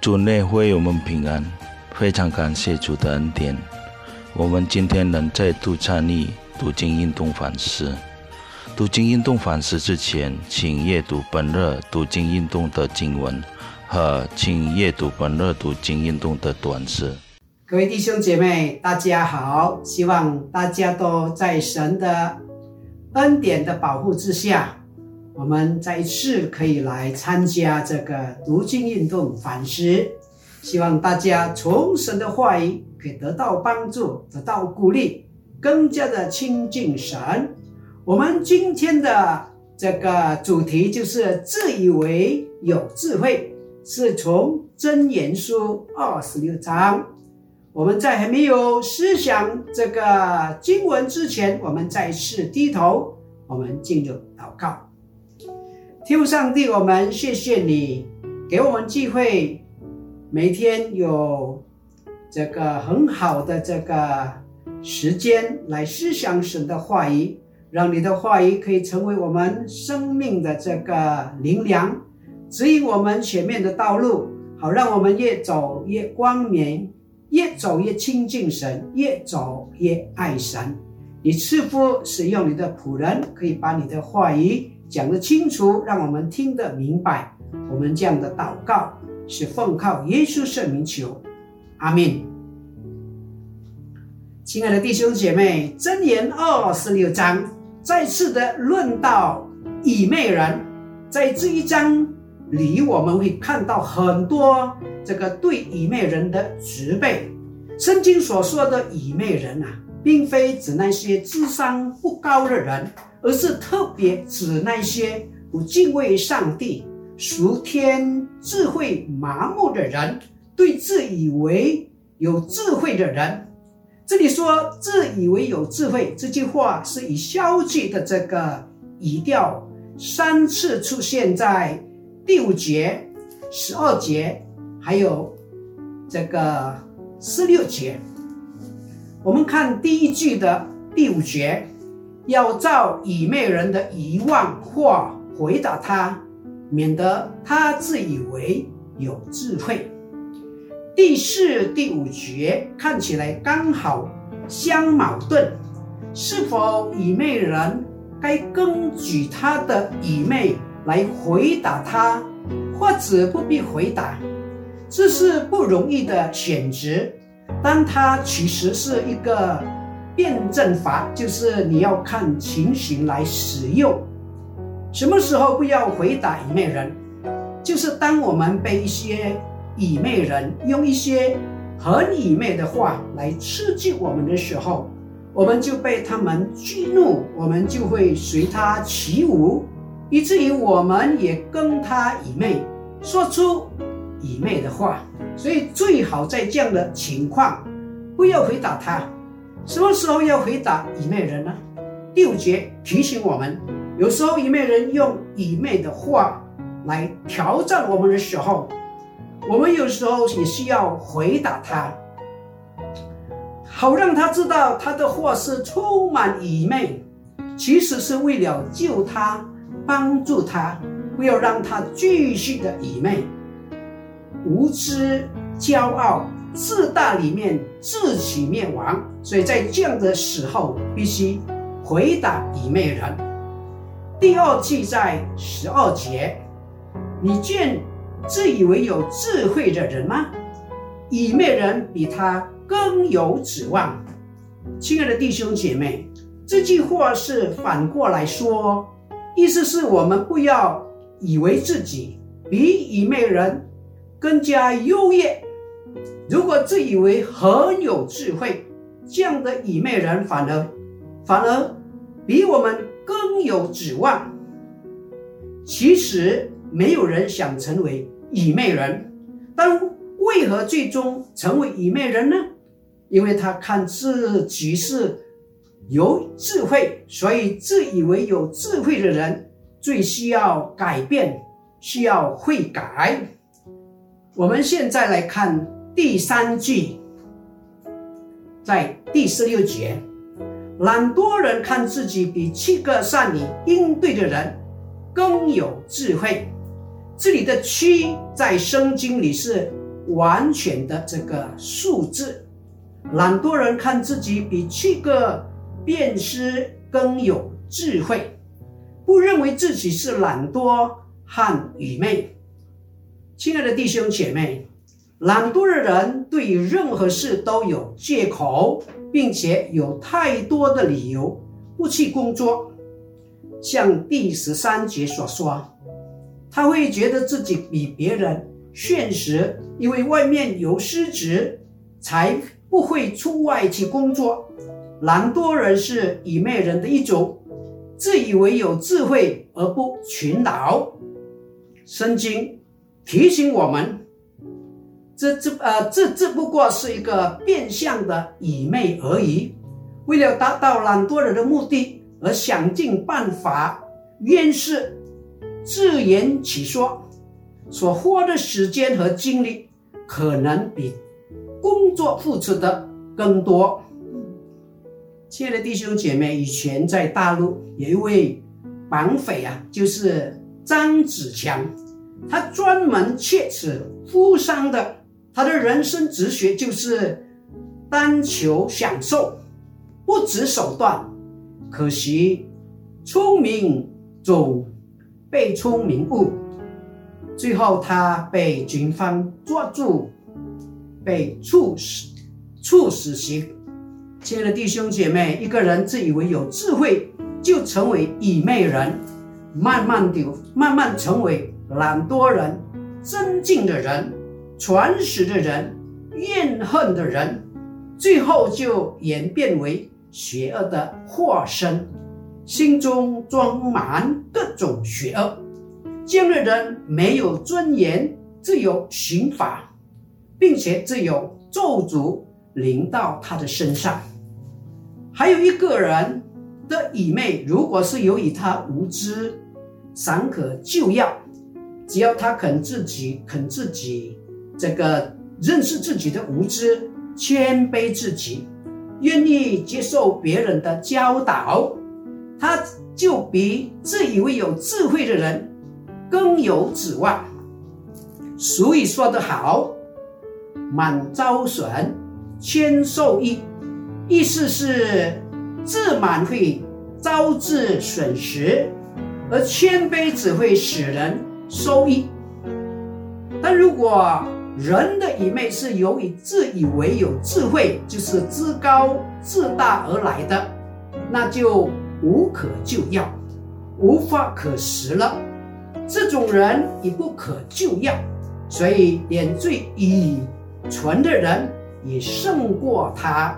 主内会我们平安，非常感谢主的恩典。我们今天能再度参与读经运动反思。读经运动反思之前，请阅读本日读经运动的经文和请阅读本日读经运动的短诗。各位弟兄姐妹，大家好！希望大家都在神的恩典的保护之下。我们再一次可以来参加这个读经运动反思，希望大家从神的话语可以得到帮助，得到鼓励，更加的亲近神。我们今天的这个主题就是自以为有智慧，是从真言书二十六章。我们在还没有思想这个经文之前，我们再次低头，我们进入祷告。天父上帝，我们谢谢你给我们机会，每天有这个很好的这个时间来思想神的话语，让你的话语可以成为我们生命的这个灵粮，指引我们前面的道路，好让我们越走越光明，越走越亲近神，越走越爱神。你赐福使用你的仆人，可以把你的话语。讲得清楚，让我们听得明白。我们这样的祷告是奉靠耶稣圣名求，阿门。亲爱的弟兄姐妹，箴言二十六章再次的论到以昧人，在这一章里，我们会看到很多这个对以昧人的责备。圣经所说的以昧人啊，并非指那些智商不高的人。而是特别指那些不敬畏上帝、俗天智慧麻木的人，对自以为有智慧的人。这里说“自以为有智慧”这句话是以消极的这个语调，三次出现在第五节、十二节，还有这个十六节。我们看第一句的第五节。要照以昧人的遗忘话回答他，免得他自以为有智慧。第四、第五节看起来刚好相矛盾，是否以昧人该根据他的以昧来回答他，或者不必回答？这是不容易的选择，但它其实是一个。辩证法就是你要看情形来使用，什么时候不要回答愚昧人？就是当我们被一些愚昧人用一些很愚昧的话来刺激我们的时候，我们就被他们激怒，我们就会随他起舞，以至于我们也跟他愚昧，说出以昧的话。所以最好在这样的情况，不要回答他。什么时候要回答以昧人呢？第五节提醒我们，有时候以昧人用以昧的话来挑战我们的时候，我们有时候也需要回答他，好让他知道他的话是充满以昧，其实是为了救他、帮助他，不要让他继续的以昧、无知、骄傲。自大里面自取灭亡，所以在这样的时候必须回答以昧人。第二句在十二节，你见自以为有智慧的人吗？以昧人比他更有指望。亲爱的弟兄姐妹，这句话是反过来说，意思是我们不要以为自己比以昧人更加优越。如果自以为很有智慧，这样的愚昧人反而反而比我们更有指望。其实没有人想成为愚昧人，但为何最终成为愚昧人呢？因为他看自己是有智慧，所以自以为有智慧的人最需要改变，需要悔改。我们现在来看。第三句，在第十六节，懒惰人看自己比七个善于应对的人更有智慧。这里的“七”在圣经里是完全的这个数字。懒惰人看自己比七个辩师更有智慧，不认为自己是懒惰和愚昧。亲爱的弟兄姐妹，懒惰的人对于任何事都有借口，并且有太多的理由不去工作。像第十三节所说，他会觉得自己比别人现实，因为外面有失职，才。不会出外去工作，懒惰人是愚昧人的一种，自以为有智慧而不勤劳。圣经提醒我们，这这呃这只不过是一个变相的愚昧而已。为了达到懒惰人的目的而想尽办法，越是自圆其说，所花的时间和精力可能比。工作付出的更多。亲爱的弟兄姐妹，以前在大陆有一位绑匪啊，就是张子强，他专门切此富商的。他的人生哲学就是单求享受，不择手段。可惜聪明总被聪明误，最后他被军方抓住。被处死，处死刑。亲爱的弟兄姐妹，一个人自以为有智慧，就成为愚昧人，慢慢的，慢慢成为懒惰人、尊敬的人、传识的人、怨恨的人，最后就演变为邪恶的化身，心中装满各种邪恶。这样的人没有尊严，只有刑罚。并且只有咒诅临到他的身上。还有一个人的愚昧，如果是由于他无知，尚可救药；只要他肯自己肯自己这个认识自己的无知，谦卑自己，愿意接受别人的教导，他就比自以为有智慧的人更有指望。所以说得好。满招损，谦受益，意思是自满会招致损失，而谦卑只会使人收益。但如果人的愚昧是由于自以为有智慧，就是自高自大而来的，那就无可救药，无法可施了。这种人已不可救药，所以点缀以。纯的人也胜过他。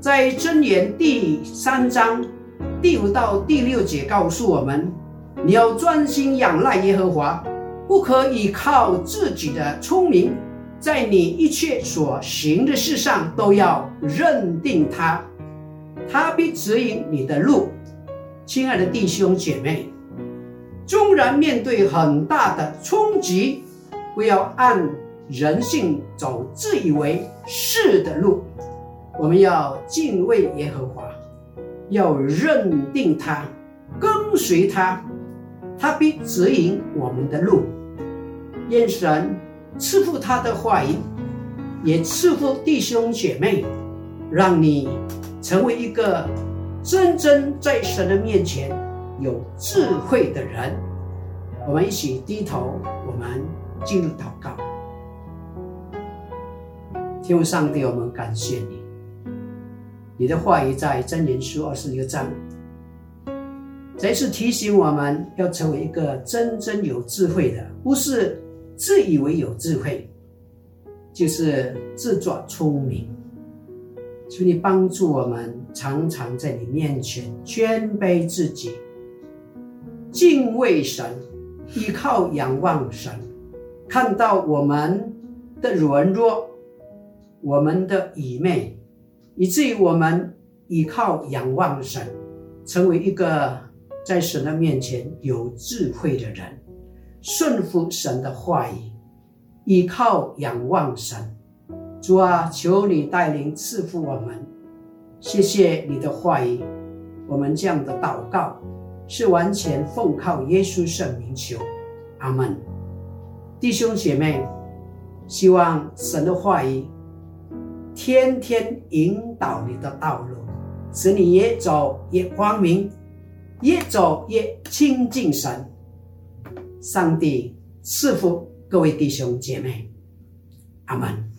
在箴言第三章第五到第六节告诉我们：你要专心仰赖耶和华，不可以靠自己的聪明，在你一切所行的事上都要认定他，他必指引你的路。亲爱的弟兄姐妹，纵然面对很大的冲击，不要按。人性走自以为是的路，我们要敬畏耶和华，要认定他，跟随他，他必指引我们的路。愿神赐福他的话语，也赐福弟兄姐妹，让你成为一个真正在神的面前有智慧的人。我们一起低头，我们进入祷告。天父上帝，我们感谢你。你的话语在真言书二十六章，这次提醒我们要成为一个真正有智慧的，不是自以为有智慧，就是自作聪明。求你帮助我们，常常在你面前谦卑自己，敬畏神，依靠仰望神，看到我们的软弱。我们的愚昧，以至于我们依靠仰望神，成为一个在神的面前有智慧的人，顺服神的话语，依靠仰望神。主啊，求你带领赐福我们。谢谢你的话语，我们这样的祷告是完全奉靠耶稣圣名求。阿门。弟兄姐妹。希望神的话语天天引导你的道路，使你越走越光明，越走越亲近神。上帝赐福各位弟兄姐妹，阿门。